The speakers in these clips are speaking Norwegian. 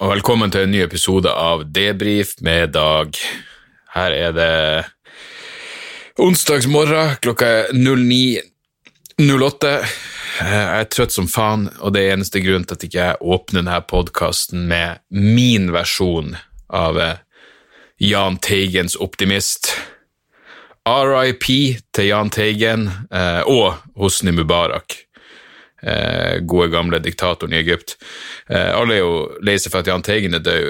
Og velkommen til en ny episode av Debrif med Dag. Her er det onsdagsmorgen, klokka er 09.08. Jeg er trøtt som faen, og det er eneste grunn til at jeg ikke åpner denne podkasten med min versjon av eh, Jahn Teigens Optimist. RIP til Jahn Teigen eh, og Hosni Mubarak. Eh, gode, gamle diktatoren i Egypt. Eh, alle er jo lei seg for at Jahn Teigen er død.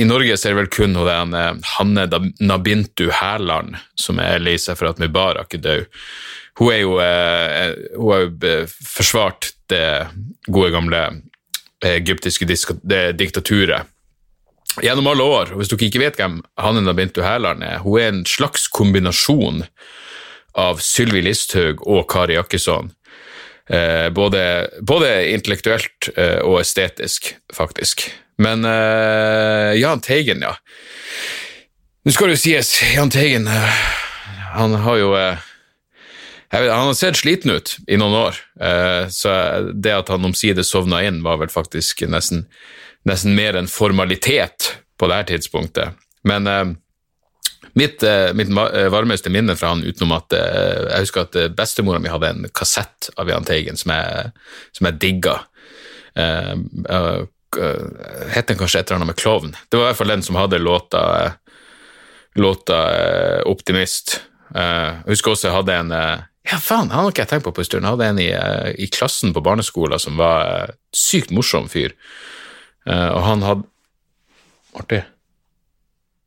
I Norge ser er det vel kun den, eh, Hanne Nabintu Hærland som er lei seg for at Mubarak er død. Hun er jo eh, hun har jo eh, forsvart det gode, gamle eh, egyptiske diktaturet gjennom alle år. Hvis dere ikke vet hvem Hanne Nabintu Hærland er, hun er en slags kombinasjon av Sylvi Listhaug og Kari Jakkesson. Eh, både, både, intellektuelt eh, og estetisk, faktisk. Men eh, Jahn Teigen, ja. Nå skal det jo sies, Jahn Teigen han har jo Vet, han har sett sliten ut i noen år, eh, så det at han omsider sovna inn, var vel faktisk nesten, nesten mer en formalitet på det her tidspunktet. Men eh, mitt, eh, mitt, varmeste minne fra han, utenom at jeg husker at bestemora mi hadde en kassett av Jahn Teigen som jeg, som jeg digga. Het den kanskje et eller annet med klovn? Det var i hvert fall den som hadde låta, låta Optimist. jeg husker også jeg hadde en ja, faen, han har ikke jeg tenkt på på en stund. Jeg hadde en i, eh, i, klassen på barneskolen som var sykt morsom fyr. Og han hadde Morty.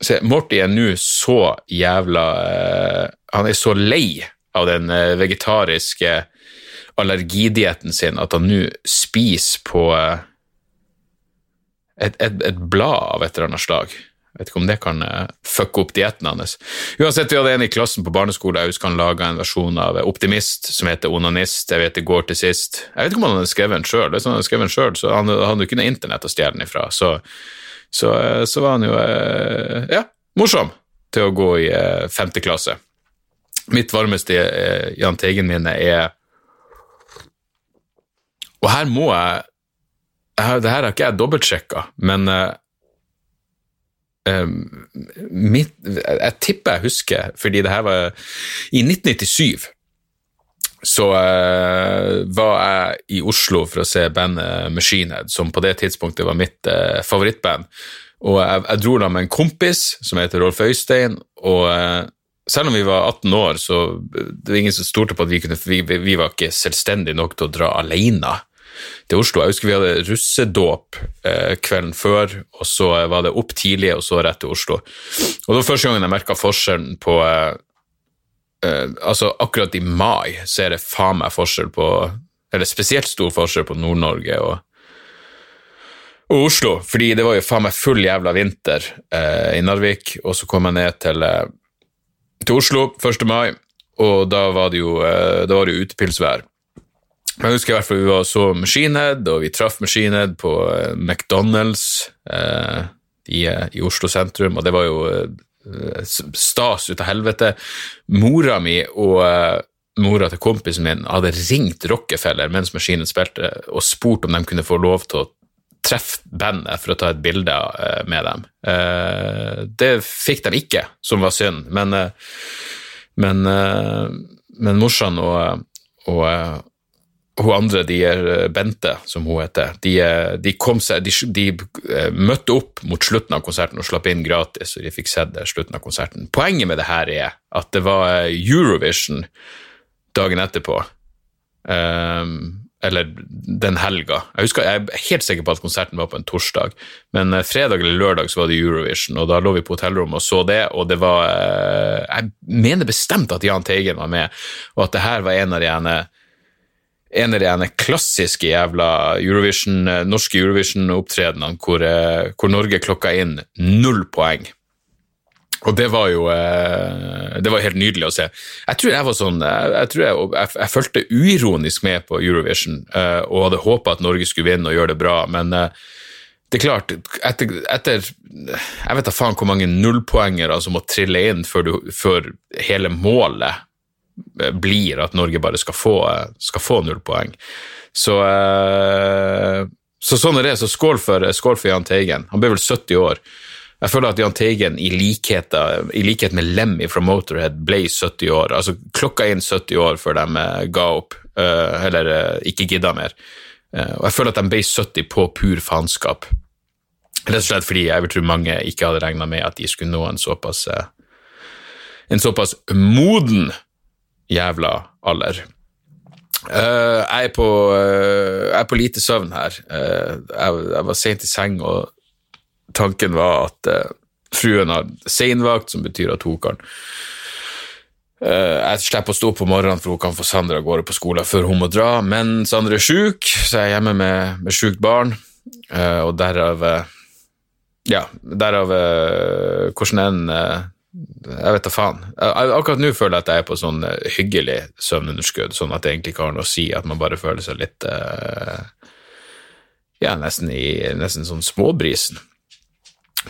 Se, Morty er nå så jævla uh, Han er så lei av den vegetariske allergidietten sin at han nå spiser på et, et, et blad av et eller annet slag. Jeg vet ikke om det kan uh, fucke opp dietten hans. Uansett, vi hadde en i klassen på barneskolen jeg husker han laga en versjon av Optimist som heter Onanist. Jeg vet det går til sist. Jeg vet ikke om han hadde skrevet den sjøl, han hadde han hadde jo ikke noe internett å stjele den ifra. Så, så, uh, så, var han jo uh, ja, morsom til å gå i femte klasse. Mitt varmeste Jahn Teigen-minne er Og her må jeg, jeg Det her har ikke jeg dobbeltsjekka, men uh, mitt, jeg tipper jeg husker, fordi det her var I 1997 så uh, var jeg i Oslo for å se bandet Machinehead, som på det tidspunktet var mitt uh, favorittband. Og jeg, jeg, dro da med en kompis som heter Rolf Øystein, og uh, selv om vi var 18 år, så det var ingen som stolte på at vi kunne vi, vi var ikke selvstendige nok til å dra alene til Oslo. Jeg husker vi hadde russedåp kvelden før, og så var det opp tidlig, og så rett til Oslo. Og det var første gangen jeg merka forskjellen på eh, Altså, akkurat i mai så er det faen meg forskjell på Eller spesielt stor forskjell på Nord-Norge og, og Oslo, fordi det var jo faen meg full jævla vinter eh, i Narvik, og så kom jeg ned til, eh, til Oslo 1. mai, og da var det jo, eh, da var det utepilsvær. Jeg husker i hvert fall vi var så Machinehead, og vi traff Machinehead på eh, McDonald's eh, i, i, Oslo sentrum, og det var jo stas ut av helvete. Mora mi og eh, mora til kompisen min hadde ringt Rockefeller mens Maskinen spilte, og spurt om de kunne få lov til å treffe bandet for å ta et bilde eh, med dem. det fikk de ikke, som var synd, men, men, men morsan og, og hun andre, de eh, Bente, som hun heter, de, eh, de seg, de, de, eh, møtte opp mot slutten av konserten og slapp inn gratis, og de fikk sett slutten av konserten. Poenget med det her er at det var Eurovision dagen etterpå. Um, eller den helga. Jeg, husker, jeg, er helt sikker på at konserten var på en torsdag, men fredag eller lørdag så var det Eurovision, og da lå vi på hotellrommet og så det, og det var Jeg mener bestemt at Jahn Teigen var med, og at det her var en av de ene en av de klassiske jævla Eurovision, eh, norske Eurovision-opptredenene hvor, eh, hvor, Norge klokka inn null poeng. Og det var jo eh, det var helt nydelig å se. Jeg tror jeg var sånn, jeg, tror jeg, jeg, jeg fulgte uironisk med på Eurovision og hadde håpa at Norge skulle vinne og gjøre det bra, men det er klart, etter, etter Jeg vet da faen hvor mange nullpoengere som må trille inn før, du, før hele målet blir at Norge bare skal få, skal få null poeng. Så, eh, Så sånn er det, så skål for, skål for Jahn Teigen. Han ble vel 70 år. Jeg føler at Jahn Teigen, i likhet, i likhet, med Lemmy fra Motorhead, ble 70 år. Altså klokka inn 70 år før de eh, ga opp, eller ikke gidda mer. Og jeg føler at de ble 70 på pur faenskap. Rett og slett fordi jeg vil tro mange ikke hadde regna med at de skulle nå en såpass, en såpass moden jævla alder. Uh, jeg, er på, uh, jeg, er på, lite søvn her. Uh, jeg, jeg, var sent i seng, og tanken var at fruen har seinvakt, som betyr at hun kan Jeg slipper å stå opp på morgenen, for hun kan få Sandra av gårde på skolen før hun må dra. Men Sandra er sjuk, så jeg er hjemme med, med sjukt barn, og derav Ja, derav hvordan enn jeg vet da faen. Akkurat nå føler jeg at jeg er på sånn eh, hyggelig søvnunderskudd, sånn at det egentlig ikke har noe å si, at man bare føler seg litt uh, Ja, nesten i nesten sånn småbrisen.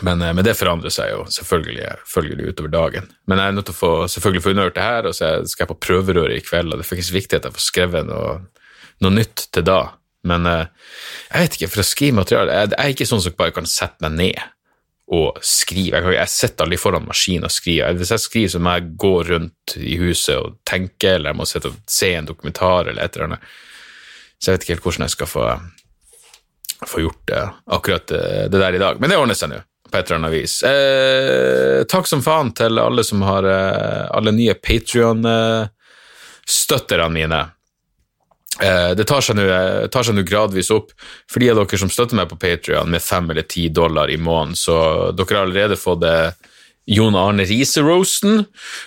Men, uh, men, det forandrer seg jo selvfølgelig, selvfølgelig, utover dagen. Men jeg er nødt til å få, selvfølgelig få underhørt det her, og så skal jeg på prøverøret i kveld, og det er faktisk viktig at jeg får skrevet noe, noe nytt til da. Men jeg vet ikke, for å skrive materiale jeg, jeg er ikke sånn som bare kan sette meg ned å skrive. Jeg, jeg sitter aldri foran maskinen og skriver. Hvis jeg skriver, så må jeg gå rundt i huset og tenke, eller jeg må sitte og se en dokumentar eller et eller annet. Så jeg vet ikke helt hvordan jeg skal få, få gjort det, akkurat det, det, der i dag. Men det ordner seg nå, på et eller annet vis. Eh, takk som faen til alle som har eh, alle nye Patrion-støtterne eh, mine. Eh, det tar seg nå gradvis opp. For de av dere som støtter meg på Patrion med fem eller ti dollar i måneden, så dere har allerede fått det Jon Arne Riise-roasten.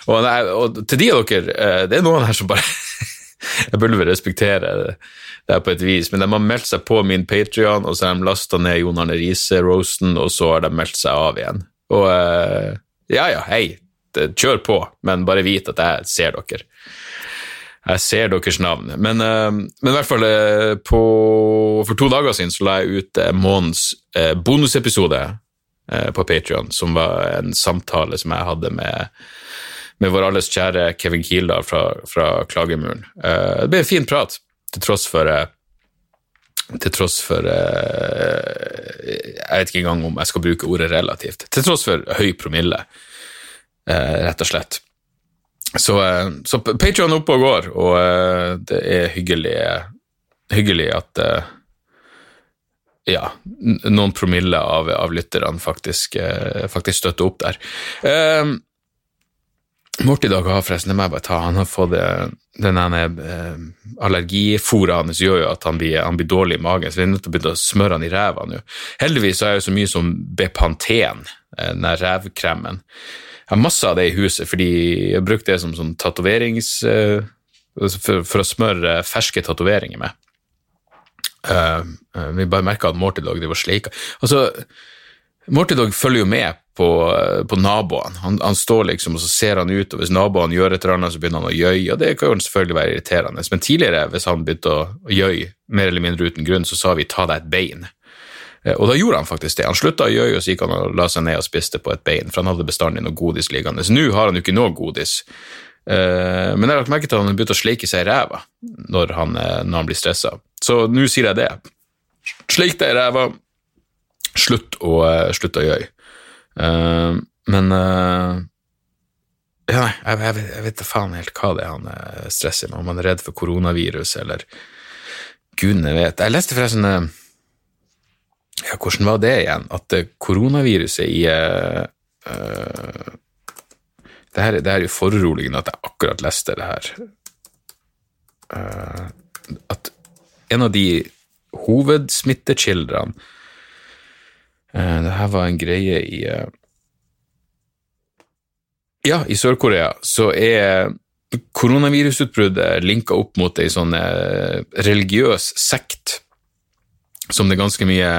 Og, og, til de av dere, eh, det er noen her som bare Jeg burde vel respektere det her på et vis, men de har meldt seg på min Patrion, og så har de lasta ned Jon Arne Riise-roasten, og så har de meldt seg av igjen. Og ja ja, hei, kjør på, men bare vit at jeg ser dere. Jeg ser deres navn. Men, uh, men i hvert fall uh, på, for to dager siden så la jeg ut uh, månedens bonusepisode på Patrion, som var en samtale som jeg hadde med, med vår alles kjære Kevin Kildahl fra, fra Klagemuren. det ble en fin prat, til tross for til tross for Jeg vet ikke engang om jeg skal bruke ordet relativt. Til tross for høy promille, rett og slett. Så, eh, så Patrion oppe og går, og eh, det er hyggelig, hyggelig at eh, ja, noen promille av, av lytterne faktisk, faktisk, støtter opp der. Eh, Morty Dog har forresten, det må jeg bare ta, han har fått den ene eh, hans gjør jo at han blir, han blir, dårlig i magen, så vi er nødt til å begynne å smøre han i ræva nå. Heldigvis er det så mye som Bepanten, den der rævkremen. Jeg har masse av det i huset, fordi jeg brukte det som sånn tatoverings... Uh, for, for, å smøre ferske tatoveringer med. Vi bare merka at Morty Dog driver og sleika. Altså, Morty Dog følger jo med på, på naboene. Han, han, står liksom og så ser han ut, og hvis naboene gjør et eller annet, så begynner han å gjøye, og det kan jo selvfølgelig være irriterende. Men tidligere, hvis han begynte å, å gjøye mer eller mindre uten grunn, så sa vi ta deg et bein. Eh, og da gjorde han faktisk det. Han slutta å gjøye, og så gikk han og la seg ned og spiste på et bein, for han hadde bestandig noe godis liggende. Så nå har han jo ikke noe godis. Eh, men jeg har lagt merke til at han har begynt å sleike seg i ræva når han, eh, når han blir stressa. Så nå sier jeg det. Sleik deg i ræva. Slutt å, slutt å gjøre. Men ja, jeg, jeg, jeg vet faen helt hva det er han stresser med, om han er redd for koronavirus eller gudene vet. Jeg leste forresten ja, hvordan var det igjen? At koronaviruset i uh, det, her, det er jo foruroligende at jeg akkurat leste det her. Uh, at en av de hovedsmittekildene uh, Det her var en greie i Ja, i Sør-Korea så er koronavirusutbruddet linka opp mot ei sånn religiøs sekt som det er ganske mye,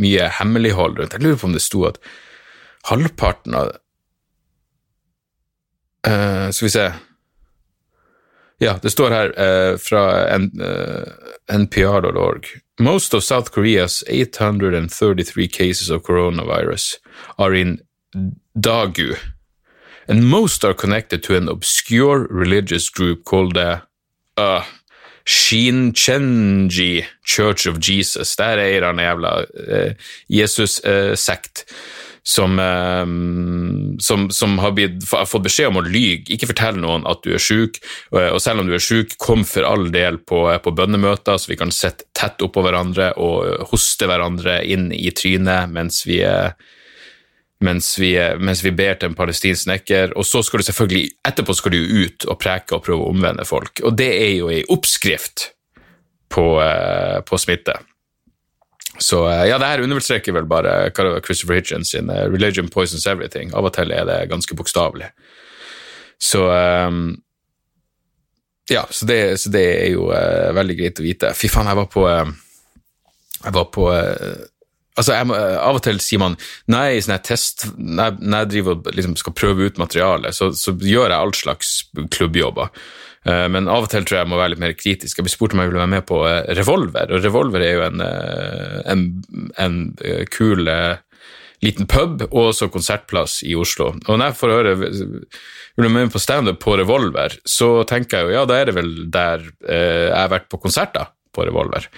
mye hemmelighold rundt. Jeg lurer på om det sto at halvparten av uh, Skal vi se Ja, det står her uh, fra uh, eh, npr.org. Most of South Korea's 833 cases of coronavirus are in Dagu, and most are connected to an obscure religious group called the uh, Shinchenji Church of Jesus. Eier han en jævla eh, Jesus-sekt. eh, som, som, har blitt, fått beskjed om å lyge. Ikke fortell noen at du er syk, og selv om du er syk, kom for all del på, på bønnemøter, så vi kan sitte tett oppå hverandre og hoste hverandre inn i trynet mens vi er mens vi, mens vi, ber til en palestinsk snekker, og så skal du selvfølgelig etterpå skal du ut og preke og prøve å omvende folk. Og det er jo ei oppskrift på, eh, på, smitte. Så eh, ja, det her understreker vel bare Christopher Hitchens sin eh, 'Religion poisons everything'. Av og til er det ganske bokstavelig. Så um, ja, så det, så det, er jo uh, veldig greit å vite. Fy faen, jeg var på uh, Jeg var på uh, Altså, må, Av og til sier man nei, sånn test, når, jeg driver og liksom skal prøve ut materialet, så, så, gjør jeg all slags klubbjobber. Uh, men av og til tror jeg jeg må være litt mer kritisk. Jeg ble spurt om jeg ville være med på uh, Revolver, og Revolver er jo en, en, en kul liten pub og også konsertplass i Oslo. Og når jeg får høre vil du med på standup på Revolver, så tenker jeg jo ja, da er det vel der jeg har vært på konserter på Revolver.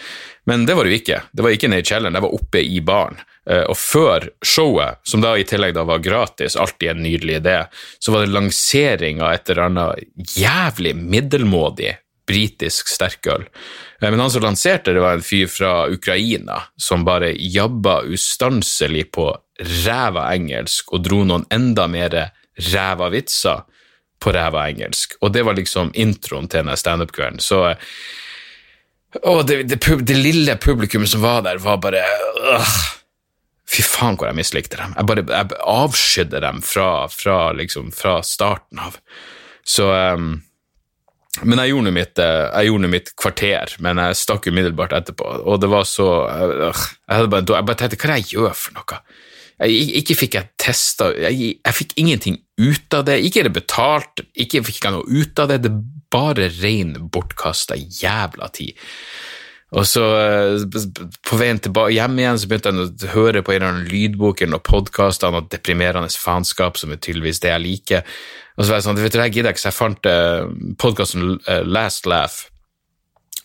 Men det var det jo ikke. Det var ikke nede i kjelleren, det var oppe i baren. Eh, og før showet, som da i tillegg da var gratis, alltid en nydelig idé, så var det lansering av et eller annet jævlig middelmådig britisk sterkøl. Eh, men han som lanserte det, var en fyr fra Ukraina som bare jabba ustanselig på ræva engelsk og dro noen enda mer ræva vitser på ræva engelsk. Og det var liksom introen til denne standup-kvelden. Så eh, og det, det, det, lille publikummet som var der, var bare øh, Fy faen, hvor jeg mislikte dem. Jeg bare jeg avskydde dem fra, fra, liksom, fra starten av. Så um, Men jeg gjorde mitt, øh, jeg gjorde mitt kvarter, men jeg stakk umiddelbart etterpå, og det var så øh, jeg, bare, jeg bare tenkte, hva er det jeg gjør for noe? Jeg, ikke fikk jeg testa jeg, jeg, fikk ingenting ut av det. Ikke er det betalt, ikke fikk jeg noe ut av det. Det bare rein bortkasta jævla tid. Og så eh, På veien tilbake hjem igjen så begynte jeg å høre på en eller annen lydbok eller podkast av noe deprimerende faenskap, som er tydeligvis det jeg liker. Og så var jeg sånn, vet du, jeg gidder ikke, så jeg fant uh, podkasten Last Laugh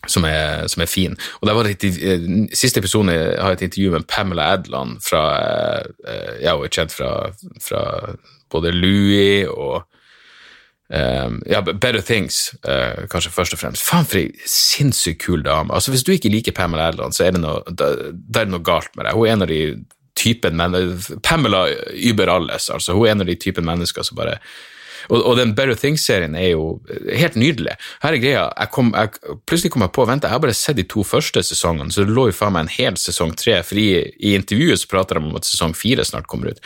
som er, som er, fin. Og der var det et, Siste episode har et intervju med Pamela Adland, fra, jeg er kjent fra, fra både Louis og um, ja, Better Things, uh, kanskje først og fremst. Faen, for ei sinnssykt kul dame. Altså, Hvis du ikke liker Pamela Adland, så er det noe, da, da er det noe galt med deg. Hun er en av de typen mennesker Pamela über alles, altså. Hun er en av de typen mennesker som bare og, og den Better Things-serien er jo helt nydelig. Her er greia, jeg kom, jeg, plutselig kom jeg på vent, jeg har bare sett de to første sesongene, så det lå jo faen meg en hel sesong tre, for i, i intervjuet så prater de om at sesong fire snart kommer ut.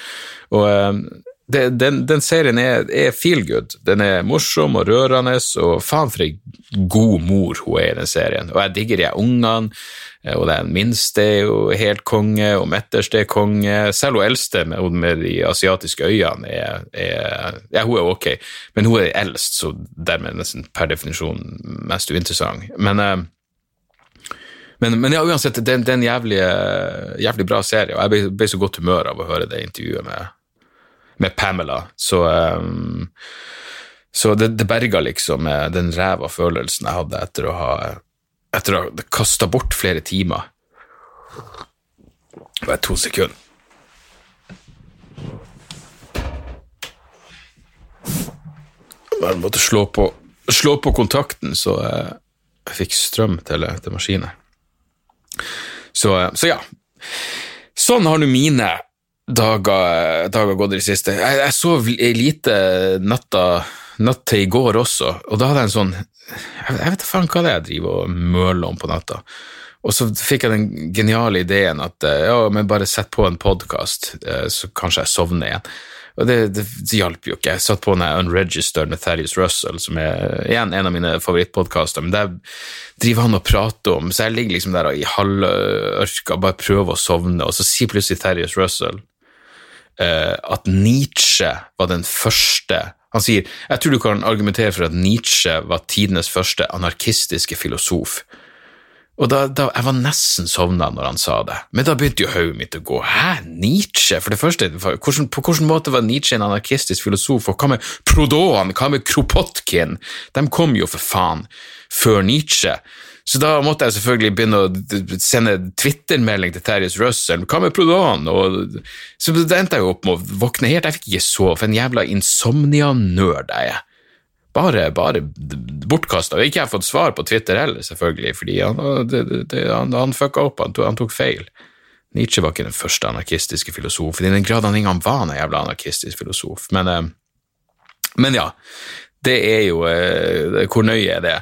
Og um, det, den, den, serien er, er feel good. Den er morsom og rørende, og faen for ei god mor hun er i den serien. Og jeg digger de ungene. Eh, og den minste er jo helt konge, og midterste er konge. Selv hun eldste med, med de asiatiske øyene er, er, Ja, hun er ok, men hun er eldst, så dermed nesten per definisjon mest uinteressant. Men, eh, men, men ja, uansett, det, er en jævlig, jævlig, bra serie, og jeg ble, ble, så godt humør av å høre det intervjuet med, med Pamela. Så um, så det, det berga liksom den ræva følelsen jeg hadde etter å ha etter å ha kasta bort flere timer. Bare to sekunder. Bare måtte slå på, slå på kontakten, så jeg, jeg fikk strøm til, til maskinen. Så, så, ja. Sånn har nå mine dager, dager, gått i det siste. Jeg, jeg sov lite natta, natt til i går også, og da hadde jeg en sånn jeg vet da faen hva det er jeg driver og møler om på natta. Og så fikk jeg den geniale ideen at eh, ja, men bare sett på en podkast, eh, så kanskje jeg sovner igjen. Og det, det, det hjalp jo ikke. Jeg satt på den Unregistered med Thaddeus Russell, som er igjen en av mine favorittpodkaster, men der driver han og prater om Så jeg ligger liksom der i halvørka og bare prøver å sovne, og så sier plutselig Thaddeus Russell at Nietzsche var den første han sier jeg tror du kan argumentere for at Nietzsche var tidenes første anarkistiske filosof. Og da, da, Jeg var nesten sovna når han sa det, men da begynte jo hodet mitt å gå. Hæ, Nietzsche? For det første, hvordan, På hvilken måte var Nietzsche en anarkistisk filosof? Og hva med Prodoan? Hva med Kropotkin? De kom jo for faen før Nietzsche. Så da måtte jeg selvfølgelig begynne å sende Twitter-melding til Terjes Russell. Hva med Prodan? Og, så da endte jeg opp med å våkne helt. Jeg fikk ikke sove, for en jævla insomnia-nerd er jeg bare, bare bortkasta. Ikke jeg har fått svar på Twitter heller, selvfølgelig, fordi han, det, han, han fucka opp, han han tok, feil. Nietzsche var ikke den første anarkistiske filosofen, i den grad han engang var en jævla anarkistisk filosof. Men, eh, men ja, det er jo eh, Hvor nøye er det?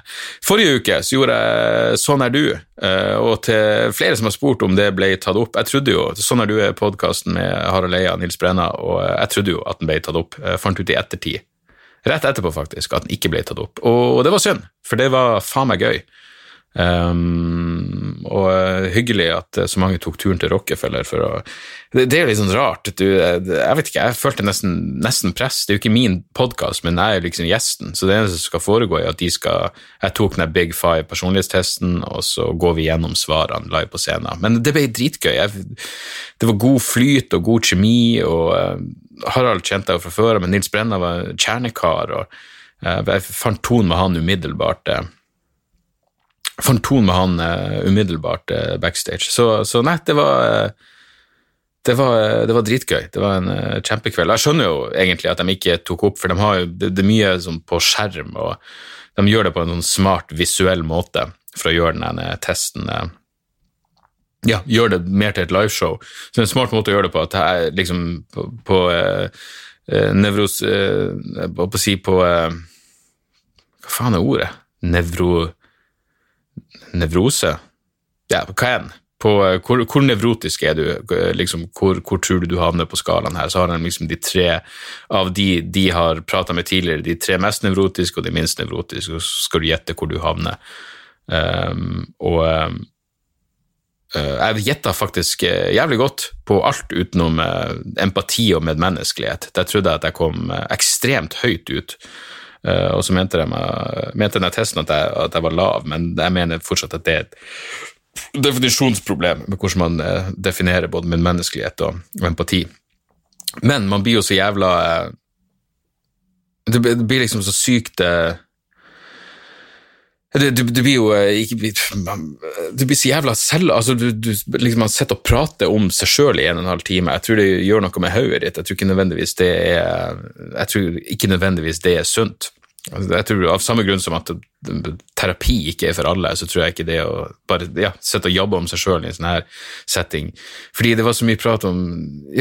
Forrige uke så gjorde jeg Sånn er du, eh, og til flere som har spurt om det ble tatt opp Jeg trodde jo Sånn er du er podkasten med Harald Eia Nils Brenna, og jeg trodde jo at den ble tatt opp. Jeg fant ut i ettertid rett etterpå faktisk, at den ikke ble tatt opp. Og det var synd, for det var faen meg gøy. Um, og uh, hyggelig at uh, så mange tok turen til Rockefeller for å Det, det er litt sånn rart. Du, uh, jeg vet ikke, jeg følte nesten, nesten press. Det er jo ikke min podkast, men jeg er liksom gjesten. Så det eneste som skal foregå, er at de skal Jeg tok den Big Five personlighetstesten, og så går vi gjennom svarene live på scenen. Men det ble dritgøy. Jeg, det var god flyt og god kjemi. og Harald kjente jeg fra før, men Nils Brenna var kjernekar, og jeg fant tonen med han umiddelbart. Uh, fant tonen med han uh, umiddelbart uh, backstage. Så, så, nei, det var det var, det var, dritgøy. Det var en uh, kjempekveld. Jeg skjønner jo egentlig at de ikke tok opp, for de har jo, det, det er mye sånn på skjerm, og de gjør det på en sånn smart, visuell måte for å gjøre den testen. Uh, ja, gjør det mer til et liveshow. Så det er en smart måte å gjøre det på, at jeg liksom på, på uh, nevros uh, På å si på Hva faen er ordet? Nevro... Nevrose? Ja, hva er den? På, hvor, hvor, nevrotisk er du? Liksom, hvor, hvor, tror du du havner på skalaen her? Så har de liksom de tre av de de har prata med tidligere, de tre mest nevrotiske og de minst nevrotiske, og så skal du gjette hvor du havner. Um, og um, Eh, jeg gjetta faktisk eh, jævlig godt på alt utenom eh, empati og medmenneskelighet. Der trodde jeg at jeg kom ekstremt høyt ut. Og så mente, de, mente denne testen at jeg, at jeg, var lav, men jeg mener fortsatt at det er et definisjonsproblem med hvordan man definerer både medmenneskelighet og, og empati. Men man blir jo så jævla Det blir liksom så sykt det, du, det, blir jo eh, Du blir så jævla selv... Altså, du, du liksom, Man sitter og prater om seg sjøl i en og en halv time. Jeg tror det gjør noe med hodet ditt. Jeg tror ikke nødvendigvis det er Jeg tror ikke nødvendigvis det er sunt. Altså, jeg tror Av samme grunn som at terapi ikke er for alle, så tror jeg ikke det å bare ja, sitte og jobbe om seg sjøl i en sånn her setting Fordi det var så mye prat om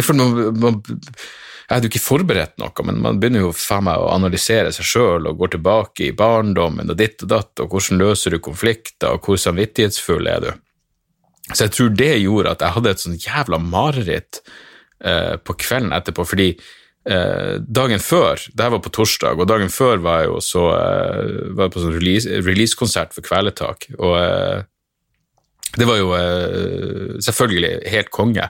for man, man jeg hadde jo ikke forberedt noe, men man begynner jo faen meg å analysere seg sjøl og går tilbake i barndommen og ditt og datt, og hvordan løser du konflikter, og hvor samvittighetsfull er du? Så jeg tror det gjorde at jeg hadde et sånn jævla mareritt eh, på kvelden etterpå, fordi eh, dagen før, det her var på torsdag, og dagen før var jeg jo så eh, var jeg på sånn releasekonsert for Kvelertak, og eh, det var jo eh, selvfølgelig helt konge.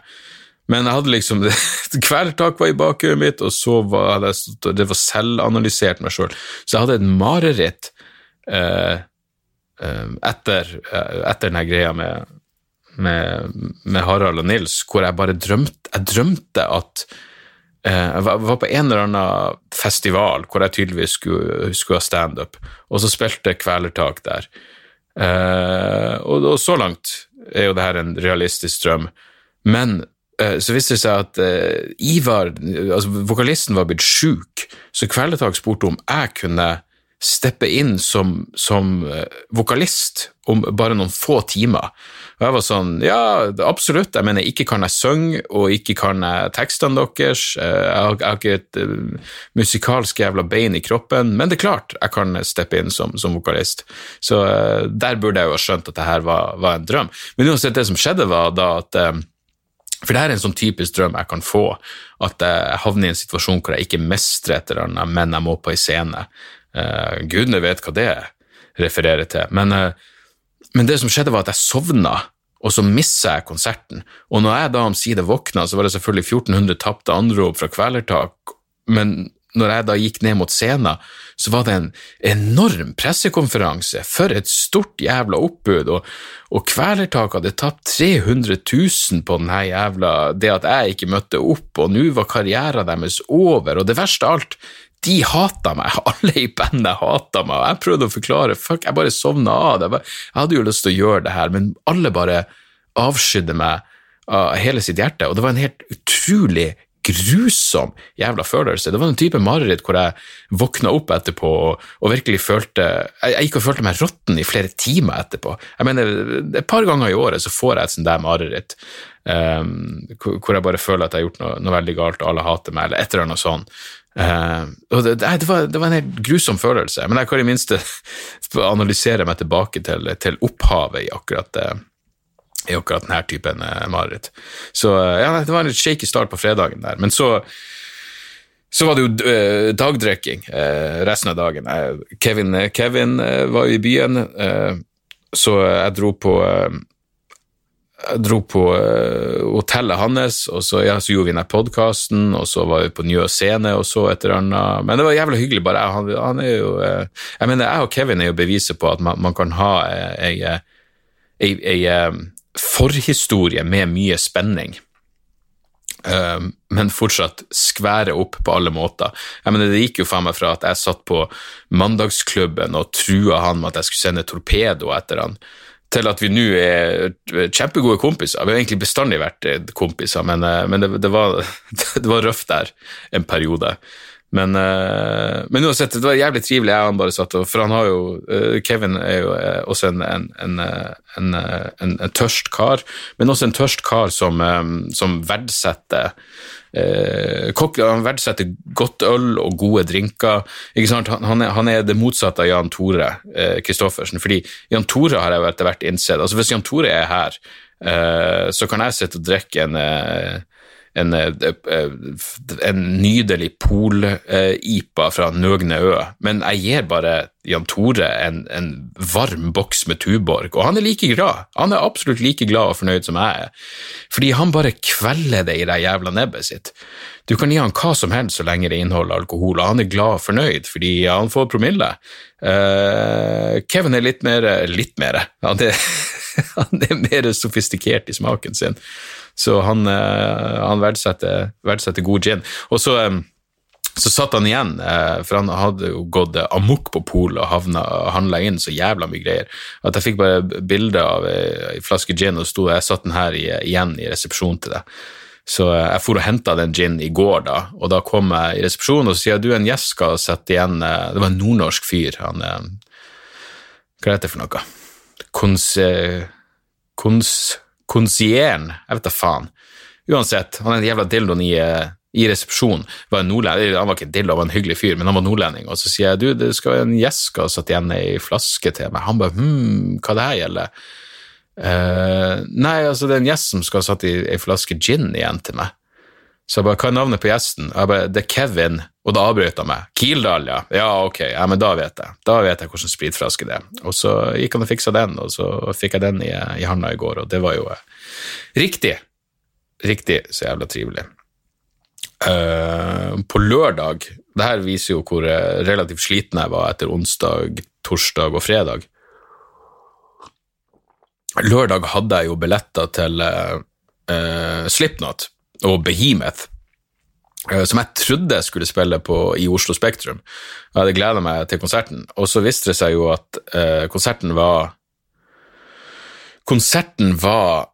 Men jeg hadde liksom Kvelertak var i bakhodet mitt, og så var det, det var selvanalysert meg sjøl. Så jeg hadde et mareritt eh, eh etter, eh, etter den greia med, med, med, Harald og Nils, hvor jeg bare drømte Jeg drømte at eh, Jeg var på en eller annen festival hvor jeg tydeligvis skulle, skulle ha standup, og så spilte Kvelertak der. Eh, og, og så langt er jo det her en realistisk drøm. Men så viste det seg at uh, Ivar, altså vokalisten, var blitt sjuk, så Kveldetak spurte om jeg kunne steppe inn som, som uh, vokalist om bare noen få timer. Og jeg var sånn, ja, absolutt, jeg mener, ikke kan jeg synge, og ikke kan jeg tekstene deres, uh, jeg, har, jeg, har, ikke et musikalsk jævla bein i kroppen, men det er klart jeg kan steppe inn som, som vokalist. Så der burde jeg jo ha skjønt at det her var, var, en drøm. Men uansett, det som skjedde, var da at for det her er en sånn typisk drøm jeg kan få, at jeg havner i en situasjon hvor jeg ikke mestrer et eller annet, men jeg må på ei scene. Uh, Gudene vet hva det refererer til. Men, uh, men, det som skjedde, var at jeg sovna, og så missa jeg konserten. Og når jeg da omsider våkna, så var det selvfølgelig 1400 tapte anrop fra Kvelertak, men når jeg da gikk ned mot scenen, så var det en enorm pressekonferanse for et stort jævla oppbud, og, og Kvelertak hadde tapt 300 000 på denne jævla det at jeg ikke møtte opp, og nå var karrieren deres over, og det verste av alt, de hata meg, alle i bandet hata meg, og jeg prøvde å forklare, fuck, jeg bare sovna av, det. jeg hadde jo lyst til å gjøre det her, men alle bare avskydde meg av hele sitt hjerte, og det var en helt utrolig grusom jævla følelse. Det var en type mareritt hvor jeg våkna opp etterpå og, og virkelig følte jeg, jeg, gikk og følte meg råtten i flere timer etterpå. Jeg mener, Et par ganger i året så får jeg et sånt der mareritt um, hvor jeg bare føler at jeg har gjort noe, noe veldig galt, og alle hater meg, eller et eller annet sånt. Uh, det, det, var, det, var, en helt grusom følelse, men jeg kan i minste analysere meg tilbake til, til opphavet i akkurat det i akkurat denne typen eh, mareritt. Så eh, ja, det var en litt shaky start på fredagen der. Men så, så var det jo uh, dagdrikking uh, resten av dagen. Uh, Kevin, Kevin var jo i byen, så jeg dro på jeg dro på hotellet hans, og så, ja, så gjorde vi den podkasten, og så var vi på Njø scene og så et eller annet. Men det var jævlig hyggelig, bare. Han, han er jo Jeg mener, jeg og Kevin er jo beviset på at man, man kan ha ei, ei, ei forhistorie med mye spenning. Uh, men fortsatt skvære opp på alle måter. Jeg mener, Det gikk jo faen meg fra at jeg satt på Mandagsklubben og trua han med at jeg skulle sende torpedo etter han, til at vi nå er kjempegode kompiser. Vi har egentlig bestandig vært eh, kompiser, men, uh, men det, det, var, det, var, røft der en periode. Men, uh, men, uansett, det var jævlig trivelig. Jeg han bare satt og, For han har jo uh, Kevin er jo uh, også en, en, en, en, tørst kar, men også en tørst kar som, som verdsetter kokk, Han verdsetter godt øl og gode drinker. Han, han, er, han, er, det motsatte av Jan Tore Kristoffersen. fordi Jan Tore har jeg etter hvert innsett altså Hvis Jan Tore er her, så kan jeg sitte og drikke en en, eh, eh, en nydelig pol-ipa fra Nøgne Ø, men jeg gir bare Jan Tore en, en, varm boks med Tuborg, og han er like glad. Han er absolutt like glad og fornøyd som jeg er, fordi han bare kvelder det i det jævla nebbet sitt. Du kan gi han hva som helst så lenge det inneholder alkohol, og han er glad og fornøyd fordi han får promille. Uh, Kevin er litt mer Litt mer. Han er, han er mer sofistikert i smaken sin. Så han, eh, han verdsetter, verdsetter, god gin. Og så, eh, så satt han igjen, eh, for han hadde jo gått amok på polet og handla inn så jævla mye greier, at jeg fikk bare bilde av ei flaske gin, og sto, jeg satt den her igjen i resepsjonen til det. Så jeg for og henta den gin i går, da, og da kom jeg i resepsjonen og så sier jeg, du, en gjest skal sette igjen Det var en nordnorsk fyr. han Hva heter det for noe? Kons... Kons konsieren, jeg vet da faen. Uansett, han er en jævla dildoen i, eh, i resepsjonen. Var en nordlending, han var ikke dildo, han var en hyggelig fyr, men han var nordlending. Og så sier jeg du, det skal en gjest skal satt igjen ei flaske til meg. Han bare hm, hva det her gjelder? Uh, nei, altså det er en gjest som skal ha satt ei flaske gin igjen til meg. Så jeg bare, hva er navnet på gjesten? Jeg bare, det er Kevin, og da avbrøt han meg. Kildahl, ja. Ja, ok, ja, men da vet jeg. Da vet jeg hvordan spritflaske det er. Og så gikk han og fiksa den, og så fikk jeg den i, i handa i går, og det var jo eh, riktig. Riktig så jævla trivelig. Uh, på lørdag Det her viser jo hvor eh, relativt sliten jeg var etter onsdag, torsdag og fredag. Lørdag hadde jeg jo billetter til uh, Slipknot og Behemoth, eh, som jeg trodde skulle spille på, i Oslo Spektrum. Jeg hadde gleda meg til konserten, og så viste det seg jo at uh, konserten var Konserten var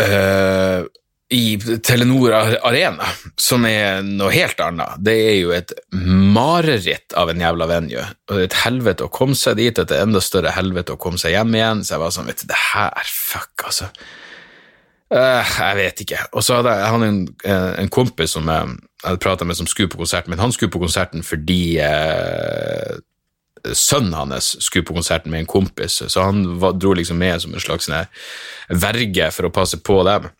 uh, i Telenor Arena, som er noe helt annet. Det er jo et mareritt av en jævla venue. Og et helvete å komme seg dit, et enda større helvete å komme seg hjem igjen. Så jeg var sånn, vet du, det her, fuck, altså. Uh, jeg vet ikke. Og så hadde jeg, en, eh, en, kompis som jeg hadde prata med som skulle på konserten, men han skulle på konserten fordi uh, sønnen hans skulle på konserten med en kompis, så han var, dro liksom med som en slags verge for å passe på dem.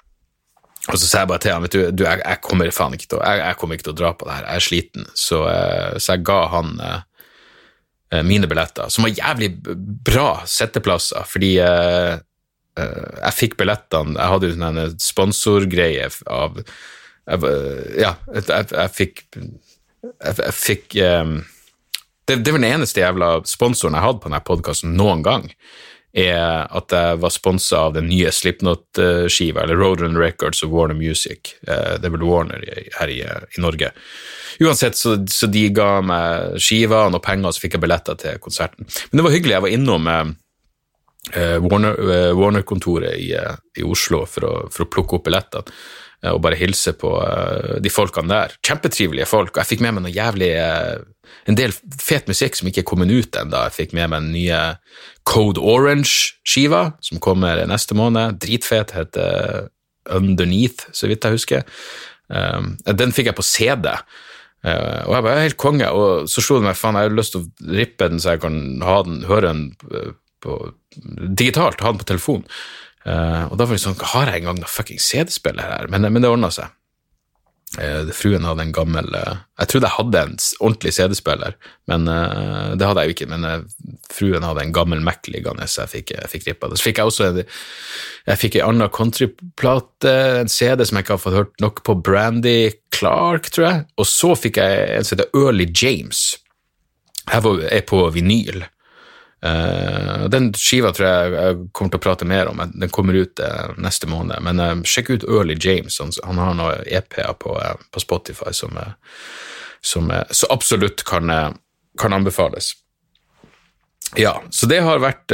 Og så sa jeg bare til han vet du, du jeg, jeg, kommer faen ikke til å, jeg, jeg, kommer ikke til å dra på det her, jeg er sliten. Så, så jeg ga han mine billetter, som var jævlig bra setteplasser, fordi jeg fikk billettene Jeg hadde jo sånn en sponsorgreie av Ja, jeg, jeg, fikk jeg, jeg fikk um, det, det var den eneste jævla sponsoren jeg hadde på denne podkasten noen gang, er at jeg var sponsa av den nye Slipknot-skiva, eller Roadrun Records og Warner Music. Eh, det er vel Warner her i, i Norge. Uansett, så, så, de ga meg skiva og noen penger, og så fikk jeg billetter til konserten. Men det var hyggelig. Jeg var innom eh, eh Warner-kontoret Warner i, i, Oslo for å, for å plukke opp billettene og bare hilse på de folkene der. Kjempetrivelige folk. Og jeg fikk med meg noe jævlig en del fet musikk som ikke er kommet ut ennå. Jeg fikk med meg den nye Code Orange-skiva, som kommer neste måned. Dritfet, heter Underneath, så vidt jeg husker. Um, den fikk jeg på CD. Og jeg var helt konge, og så slo det meg faen, jeg har lyst til å rippe den så jeg kan ha den, høre den på, digitalt, ha den på telefon. Uh, og da var det sånn, har jeg engang noe fucking CD-spiller her? Men, men det ordna seg. Uh, fruen hadde en gammel uh, Jeg trodde jeg hadde en ordentlig CD-spiller, men det hadde jeg jo ikke. Men fruen hadde en gammel Mac liggende, så jeg fikk, jeg fikk rippa det. Så fikk jeg også en, jeg fikk en annen countryplate, en CD som jeg ikke har fått hørt nok på, Brandy Clark, tror jeg. Og så fikk jeg en som heter Early James. Her er på vinyl. Uh, den skiva tror jeg jeg kommer til å prate mer om, den kommer ut uh, neste måned. Men uh, sjekk ut Early James, han har noen EP-er på, på, Spotify som, som så absolutt kan, kan, anbefales. Ja, så det har vært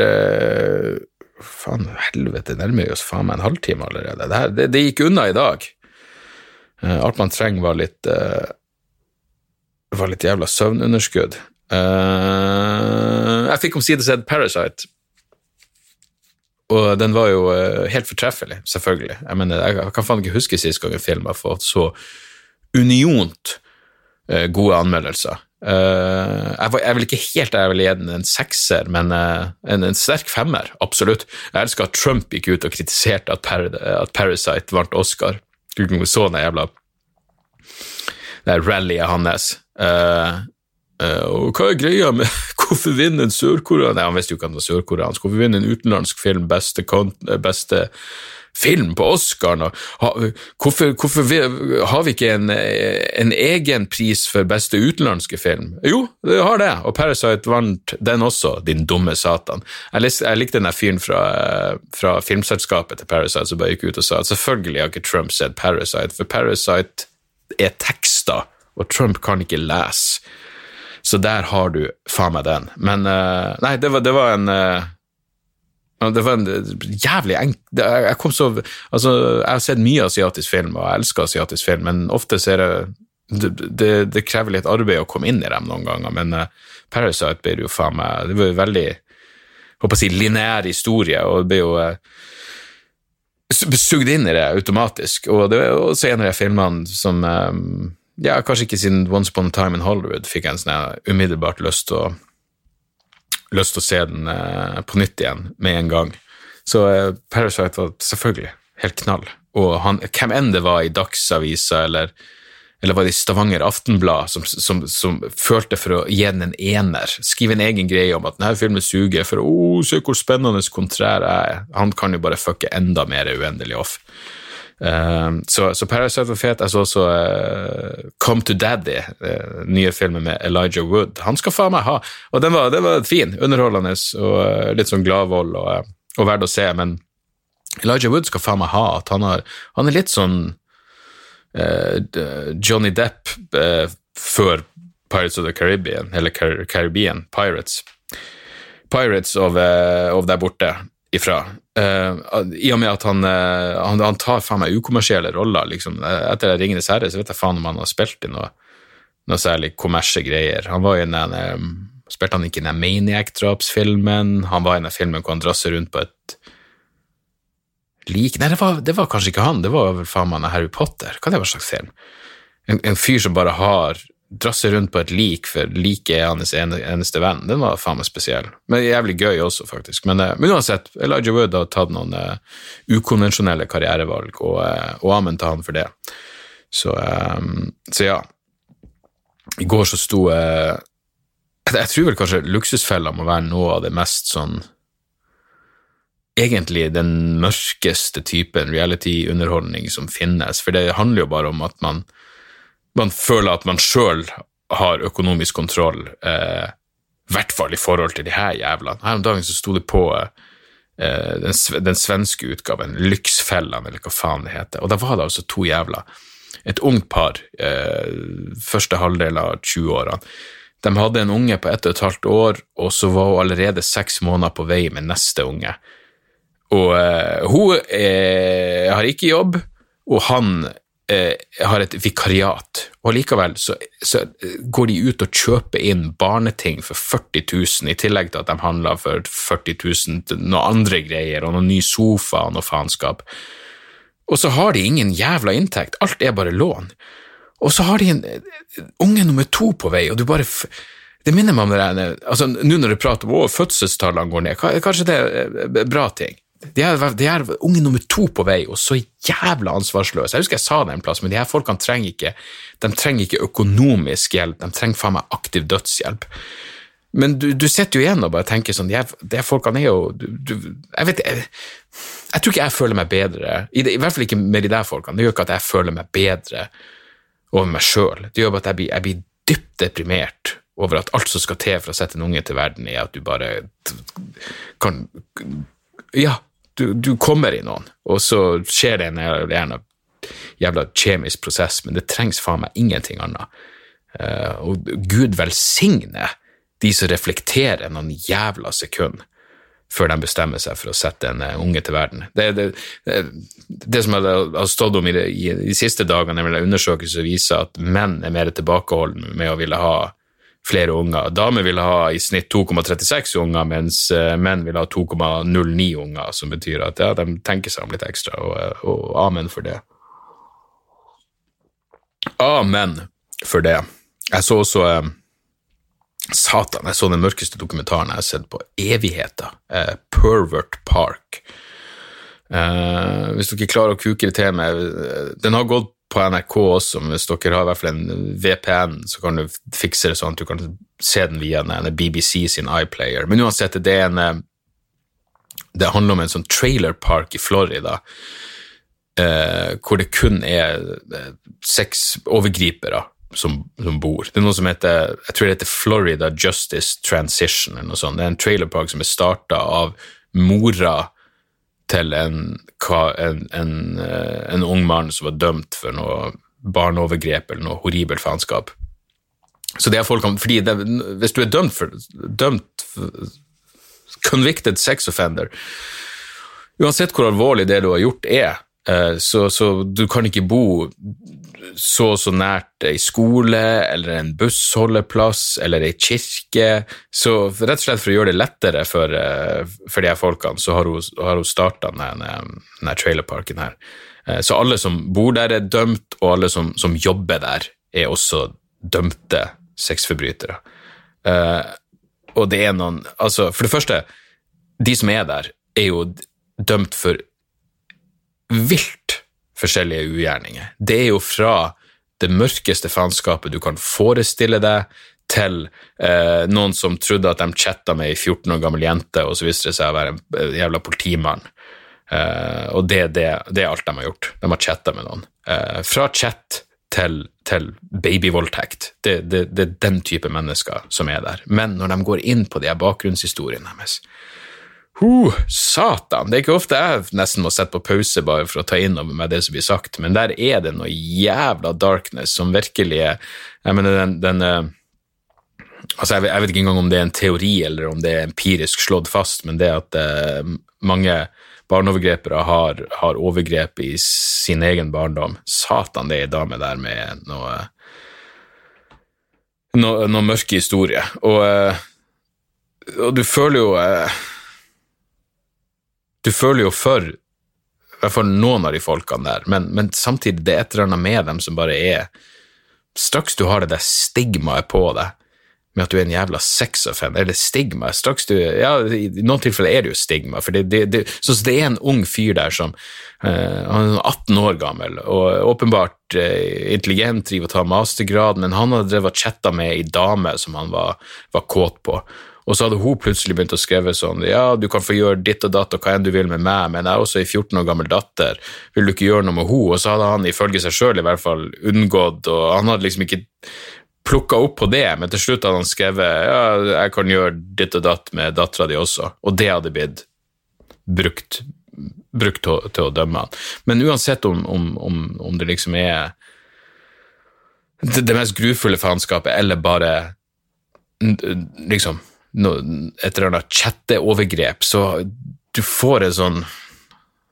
Faen, helvete, nærmer vi oss faen meg en halvtime allerede. Det, her, det, det gikk unna i dag. alt man trenger, var litt var litt jævla søvnunderskudd. Uh, jeg fikk omsider sett Parasite. Og den var jo uh, helt fortreffelig, selvfølgelig. Jeg mener, jeg kan faen ikke huske sist gang en film har fått så uniont uh, gode anmeldelser. Jeg, var, jeg, vil ikke helt jeg vil gi den en sekser, men en, en, sterk femmer, absolutt. Jeg elsker at Trump gikk ut og kritiserte at, Par at Parasite vant Oscar. Du så den jævla det rallyet hans. Uh, Uh, og hva er greia med hvorfor vinner en sørkoreaner Han visste jo ikke han var sørkoreansk. Hvorfor vinner en utenlandsk film beste, eh, beste film på Oscaren? Hvorfor, hvorfor, har vi ikke en, en, egen pris for beste utenlandske film? Jo, det har det, og Parasite vant den også, din dumme satan. Jeg, lik, jeg likte den fyren fra, fra, filmselskapet til Parasite som bare gikk ut og sa at selvfølgelig har ikke Trump sett Parasite, for Parasite er tekster, og Trump kan ikke lese. Så der har du faen meg den. Men uh, nei, det var, det var en uh, det var en jævlig enk... Jeg kom så Altså, jeg har sett mye asiatisk film, og jeg elsker asiatisk film, men ofte ser jeg det, det, det, krever litt arbeid å komme inn i dem noen ganger, men uh, Parasite ble jo faen meg Det var jo veldig håper å si, lineær historie, og det ble jo sugd inn i det automatisk. Og det var også en av de filmene som um, ja, kanskje ikke siden Once Upon a Time in Hollywood fikk jeg en sånn umiddelbart lyst til å, lyst til å se den eh, på nytt igjen med en gang. Så eh, Parasite var selvfølgelig helt knall. Og han, hvem enn det var i Dagsavisa eller, eller var det i Stavanger Aftenblad som, som, som, følte for å gi den en ener, skrive en egen greie om at denne filmen suger, for å oh, se hvor spennende kontrær jeg er. Han kan jo bare fucke enda mer uendelig off. Uh, så, Parasite var fet. Jeg så også uh, Come to Daddy, uh, nye filmen med Elijah Wood. Han skal faen meg ha. Og den var, den var fin, underholdende og litt sånn gladvold og, og verdt å se. Men Elijah Wood skal faen meg ha at han, har, han er litt sånn Johnny Depp før Pirates of the Caribbean, eller Car Caribbean Pirates. Pirates of der borte ifra. Uh, I og med at han, uh, han, han tar faen meg ukommersielle roller. Liksom. Etter 'Ringenes herre' så vet jeg faen om han har spilt i noe, noe særlig kommersie greier. Han var i den um, Spilte han ikke i den Maniac-drapsfilmen? Han var i den filmen hvor han drasser rundt på et lik Nei, det var, det var, kanskje ikke han, det var vel faen meg Harry Potter. Hva det var slags film? En, en fyr som bare har drasse rundt på et lik, for liket er hans eneste venn, den var faen meg spesiell. Men jævlig gøy også, faktisk. Men, eh, men uansett, Elijah Wood har tatt noen uh, ukonvensjonelle karrierevalg, og, uh, og amen til han for det. Så, um, så, ja. I går så sto uh, jeg, tror vel kanskje Luksusfella må være noe av det mest sånn Egentlig den mørkeste typen reality-underholdning som finnes, for det handler jo bare om at man man føler at man sjøl har økonomisk kontroll, eh, i hvert fall i forhold til de her jævlene. Her om dagen så sto det på eh, den, den, svenske utgaven, Lyksfellene, eller hva faen det heter, og da var det altså to jævler. Et ungt par, eh, første halvdel av 20-årene. De hadde en unge på ett og et halvt år, og så var hun allerede seks måneder på vei med neste unge. Og eh, hun har ikke jobb, og han eh, har et vikariat, og likevel så, så, går de ut og kjøper inn barneting for 40 000, i tillegg til at de handler for 40 000 til noen andre greier, og noen ny sofa og noe faenskap. Og så har de ingen jævla inntekt, alt er bare lån. Og så har de en unge nummer to på vei, og du bare Det minner meg om det der altså, Nå når du prater om at fødselstallene går ned, kanskje det er bra ting. De er, de er unge nummer to på vei, og så jævla ansvarsløse. Jeg husker jeg sa det en plass, men de her folkene trenger ikke, de trenger ikke økonomisk hjelp, de trenger faen meg aktiv dødshjelp. Men du, du sitter jo igjen og bare tenker sånn, de her, de her folkene er jo du, du, Jeg vet jeg, jeg, tror ikke jeg føler meg bedre, i, det, i hvert fall ikke med de der folkene. Det gjør ikke at jeg føler meg bedre over meg sjøl. Det gjør bare at jeg blir, jeg blir dypt deprimert over at alt som skal til for å sette en unge til verden, er at du bare kan Ja, du, du, kommer i noen, og så skjer det en gjerne jævla kjemisk prosess, men det trengs faen meg ingenting annet. Uh, og Gud velsigne de som reflekterer noen jævla sekund før de bestemmer seg for å sette en uh, unge til verden. Det, det, det, det som jeg har stått om i, i de siste dagene, er en undersøkelse som viser at menn er mer tilbakeholdne med å ville ha flere unger. Damer vil ha i snitt 2,36 unger, mens eh, menn vil ha 2,09 unger, som betyr at ja, de tenker seg om litt ekstra, og, eh, og amen for det. Amen for det. Jeg så også eh, Satan, jeg så den mørkeste dokumentaren jeg har sett på evigheter. Eh, Pervert Park. Eh, hvis dere klarer å kuke det til meg Den har gått på NRK også, men hvis dere har i hvert fall en VPN, så kan du fikse det sånn at du kan se den via en BBC sin iPlayer. Men uansett, det er en eh, Det handler om en sånn trailerpark i Florida eh, hvor det kun er eh, seks overgripere som, som, bor. Det er noe som heter jeg tror det heter Florida Justice Transition. eller noe sånt. Det er en trailerpark som er starta av mora til en, en, en, eh, en, ung mann som var dømt for noe barneovergrep eller noe horribelt faenskap. Så det er folk, fordi det, Hvis du er dømt for, dømt for Convicted sex offender Uansett hvor alvorlig det du har gjort er, eh, så, så du kan ikke bo så og så nært ei skole eller en bussholdeplass eller ei kirke. Så rett og slett for å gjøre det lettere for, eh, for de her folkene, så har hun, har hun starta denne, denne trailerparken her. Eh, så alle som bor der, er dømt, og alle som, som jobber der, er også dømte sexforbrytere. Uh, og det er noen Altså, for det første, de som er der, er jo dømt for vilt forskjellige ugjerninger. Det er jo fra det mørkeste faenskapet du kan forestille deg, til eh, noen som trodde at de chatta med ei 14 år gammel jente, og så viste det seg å være en jævla politimann. Eh, og det, det, det, er alt de har gjort. De har chatta med noen. Eh, fra chat til, til babyvoldtekt. Det, det, det, er den type mennesker som er der. Men når de går inn på de bakgrunnshistoriene deres, Huh, satan! Det er ikke ofte jeg nesten må sette på pause bare for å ta inn over meg det som blir sagt, men der er det noe jævla darkness som virkelig er Jeg mener, den, den uh, Altså, jeg, jeg, vet ikke engang om det er en teori eller om det er empirisk slått fast, men det at uh, mange barneovergrepere har, har, overgrep i sin egen barndom Satan, det er ei dame der med noe noe, noe mørke historie. Og, uh, og du føler jo du føler jo for i hvert fall noen av de folkene der, men, men samtidig det er et eller annet med dem som bare er Straks du har det der stigmaet på deg med at du er en jævla sexoffender, eller stigma straks du, ja, I noen tilfeller er det jo stigma, for det, det, det, så det er en ung fyr der som eh, han er 18 år gammel og åpenbart eh, intelligent, driver og tar mastergrad, men han hadde drevet og chatta med ei dame som han var, var kåt på. Og så hadde hun plutselig begynt å skrive sånn Ja, du kan få gjøre ditt og datt og hva enn du vil med meg, men jeg er også ei 14 år gammel datter, vil du ikke gjøre noe med henne? Og så hadde han ifølge seg sjøl i hvert fall unngått, og han hadde liksom ikke plukka opp på det, men til slutt hadde han skrevet ja, jeg kan gjøre ditt og datt med dattera di også, og det hadde blitt brukt, brukt til, til, å dømme han. Men uansett om, om, om, om det liksom er det, det mest grufulle faenskapet, eller bare liksom et eller annet chatteovergrep, så du får en sånn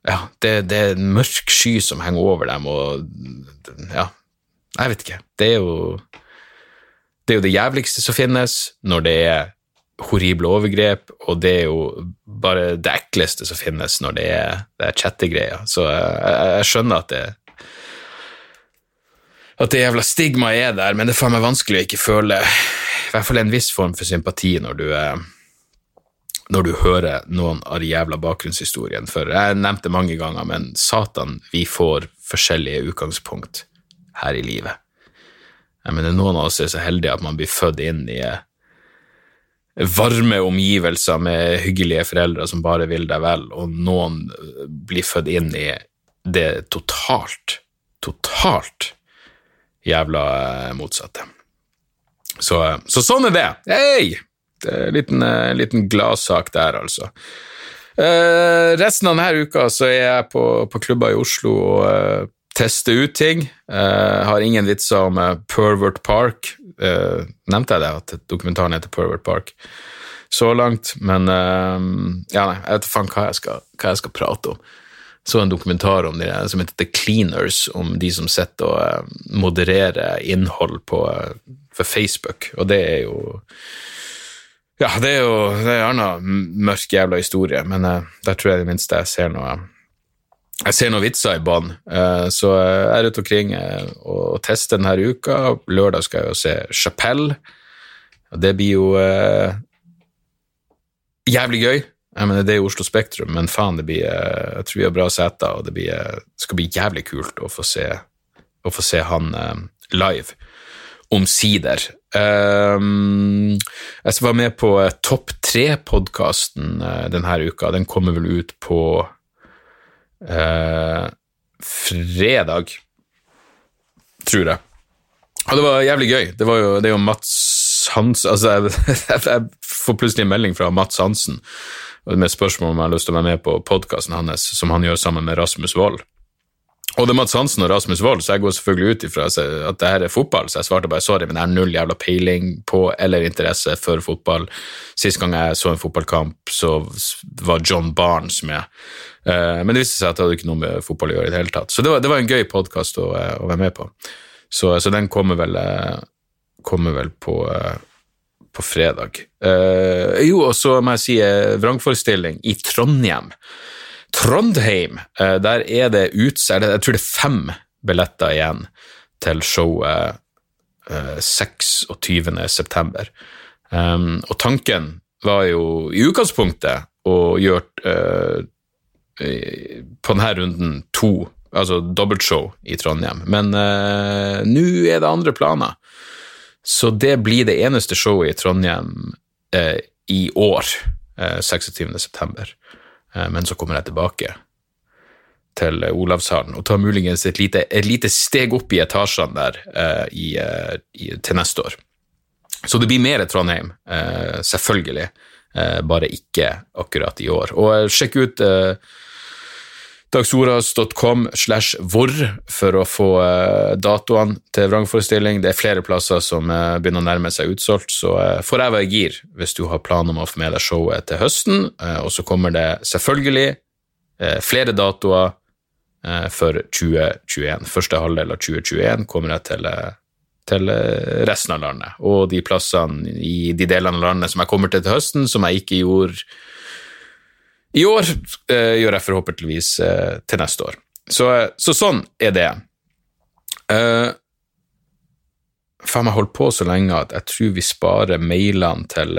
Ja, det, det er en mørk sky som henger over dem, og ja, jeg vet ikke. Det er jo det er jo det jævligste som finnes når det er horrible overgrep, og det er jo bare det ekleste som finnes når det er, det er chattegreier. Så jeg, jeg, skjønner at det at det jævla stigmaet er der, men det er faen meg vanskelig å ikke føle hvert fall en viss form for sympati når du, når du hører noen av de jævla bakgrunnshistoriene. For jeg nevnte mange ganger, men satan, vi får forskjellige utgangspunkt her i livet. Jeg mener, noen av oss er så heldige at man blir født inn i eh, varme omgivelser med hyggelige foreldre som bare vil deg vel, og noen eh, blir født inn i det totalt, totalt jævla eh, motsatte. Så, så sånn er det. Hei! Det er en liten, liten gladsak der, altså. Uh, resten av denne uka så er jeg på, på klubber i Oslo og uh, tester ut ting. Uh, har ingen vitser om Pervert Park. Nevnte jeg det, at dokumentaren heter Pervert Park så langt? Men ja, nei, jeg vet faen hva jeg, skal, hva jeg skal prate om. Så en dokumentar om de som heter The Cleaners, om de som sitter og modererer innhold på, for Facebook, og det er jo ja, det er jo det er en annen mørk jævla historie, men der tror jeg det minste jeg ser noe jeg ser noen vitser i bånn, eh, så jeg er ute omkring eh, og tester denne uka. Lørdag skal jeg jo se Chapelle. Det blir jo uh, jævlig gøy. Jeg mener, Det er jo Oslo Spektrum, men faen, det blir, uh, jeg tror vi har bra seter, og det, blir, det, skal bli jævlig kult å få se, å få se han uh, live. Omsider. Um, jeg var med på Topp tre-podkasten denne uka. Den kommer vel ut på uh, fredag, tror jeg. Og det var jævlig gøy. Det, var jo, det er jo Mats Hansen altså jeg, jeg, får plutselig en melding fra Mats Hansen med spørsmål om jeg har lyst til å være med på podkasten hans, som han gjør sammen med Rasmus Wold. Og det er Mads Hansen og Rasmus Wold, så jeg går selvfølgelig ut ifra at det her er fotball. Så jeg svarte bare sorry, men jeg har null jævla peiling på eller interesse for fotball. Sist gang jeg så en fotballkamp, så var John Barnes med. Eh, men det viste seg at det hadde ikke noe med fotball å gjøre i det hele tatt. Så det var, det var en gøy podkast å, eh, å, være med på. Så, så den kommer vel, eh, kommer vel på, på fredag. jo, og så må jeg si vrangforestilling i Trondheim. Trondheim. Eh, der er det utsolgt Jeg tror det er fem billetter igjen til showet eh, 26.9. Um, ehm, og tanken var jo i utgangspunktet å gjøre eh, på denne runden to, altså dobbeltshow i Trondheim, men nå er det andre planer. Så det blir det eneste showet i Trondheim uh, i år, uh, 26.9 men så kommer jeg tilbake til Olavshallen og tar muligens et lite, et lite steg opp i etasjene der uh, i, uh, i, til neste år. Så det blir mer Trondheim, selvfølgelig, bare ikke akkurat i år. Og sjekk ut dagsoras.com slash hvor for å få datoene til vrangforestilling. Det er flere plasser som begynner å nærme seg utsolgt, så får jeg være gir hvis du har planer om å få med deg showet til høsten. Og så kommer det selvfølgelig flere datoer Eh, for 2021. Første halvdel av 2021 kommer jeg til, eh, til eh, resten av landet. Og de plassene i de delene av landet som jeg kommer til til høsten, som jeg ikke gjorde i år, gjør jeg forhåpentligvis til neste år. Så, så sånn er det. Uh, faen, jeg holdt på så lenge at jeg tror vi sparer mailene til,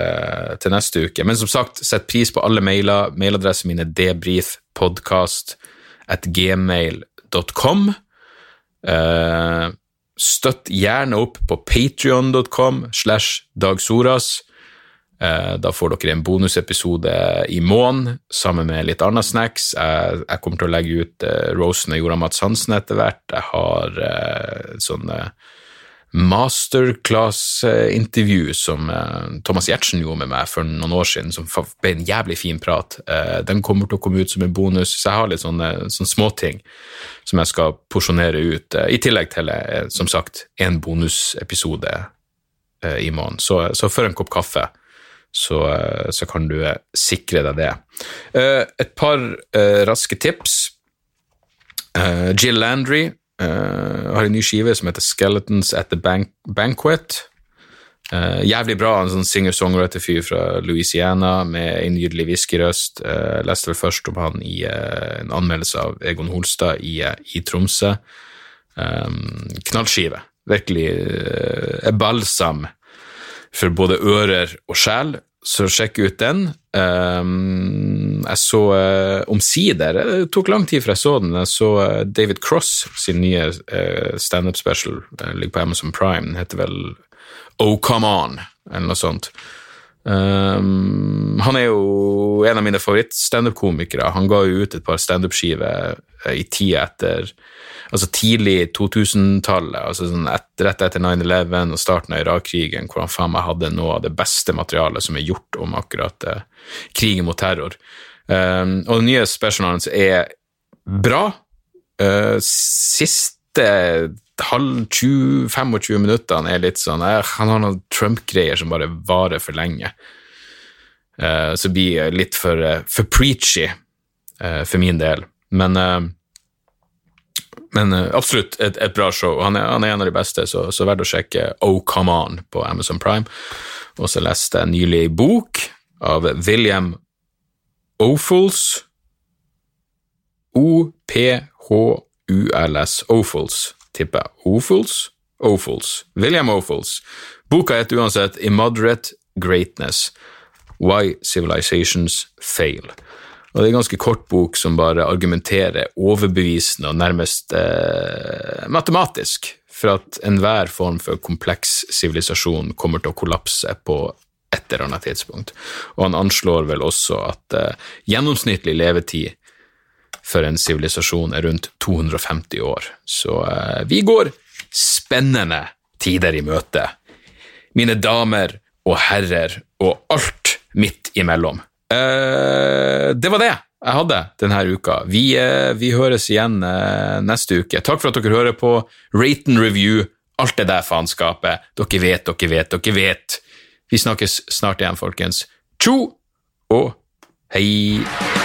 til, neste uke. Men som sagt, sett pris på alle mailer. Mailadressen min er debrifpodkast at Uh, støtt gjerne opp på patrion.com slash dagsoras. Uh, da får dere en bonusepisode i måneden sammen med litt annet snacks. Jeg, jeg, kommer til å legge ut uh, Rosen og Jorda Mats Hansen etter hvert. Jeg har uh, sånn masterclass-intervju som Thomas Giertsen gjorde med meg for noen år siden, som ble en jævlig fin prat. Den kommer til å komme ut som en bonus, så jeg har litt sånne, sånne småting som jeg skal porsjonere ut, i tillegg til, som sagt, en bonusepisode i måneden. Så, så for en kopp kaffe så, så, kan du sikre deg det. Et par raske tips. Jill Landry har en ny skive som heter Skeletons at the Bank Banquet. Uh, jævlig bra, en sånn singer-songwriter-fyr fra Louisiana med en nydelig whiskyrøst. Uh, leste vel først om han i uh, en anmeldelse av Egon Holstad i, i Tromsø. Um, knallskive. Virkelig uh, balsam for både ører og sjel så sjekk ut den. Um, jeg så uh, omsider Det tok lang tid før jeg så den. Jeg så uh, David Cross sin nye uh, standup special. Den ligger på Amazon Prime. Den heter vel Oh Come On, eller noe sånt. Um, han er jo en av mine favoritt-standup-komikere. Han ga jo ut et par standup-skiver i tida etter altså tidlig 2000-tallet, altså sånn et, rett etter 9-11 og starten av Irak-krigen, hvor han faen meg hadde noe av det beste materialet som er gjort om akkurat uh, krigen mot terror. Um, og den nye specialen hans er bra. Uh, siste halv 20-25 minuttene er litt sånn uh, Han har noen Trump-greier som bare varer for lenge. Uh, så blir jeg litt for, for preachy for min del. Men men uh, absolutt et, et, bra show. Han er, han er, en av de beste, så, så verdt å sjekke Oh Come On på Amazon Prime. Og så leste jeg nylig bok av William Ofuls. O-P-H-U-L-S. Ofuls, tipper. Ofuls? Ofuls. William Ofuls. Boka heter uansett Immoderate Greatness. Why Civilizations Fail. Og det er en ganske kort bok som bare argumenterer overbevisende og nærmest eh, matematisk for at enhver form for kompleks sivilisasjon kommer til å kollapse på et eller annet tidspunkt. Og han anslår vel også at eh, gjennomsnittlig levetid for en sivilisasjon er rundt 250 år. Så eh, vi går spennende tider i møte. Mine damer og herrer og alt midt imellom. Uh, det var det jeg hadde denne uka. Vi, uh, vi høres igjen neste uke. Takk for at dere hører på. Rate and review, alt det der faenskapet. Dere vet, dere vet, dere vet. Vi snakkes snart igjen, folkens. Tjo og hei!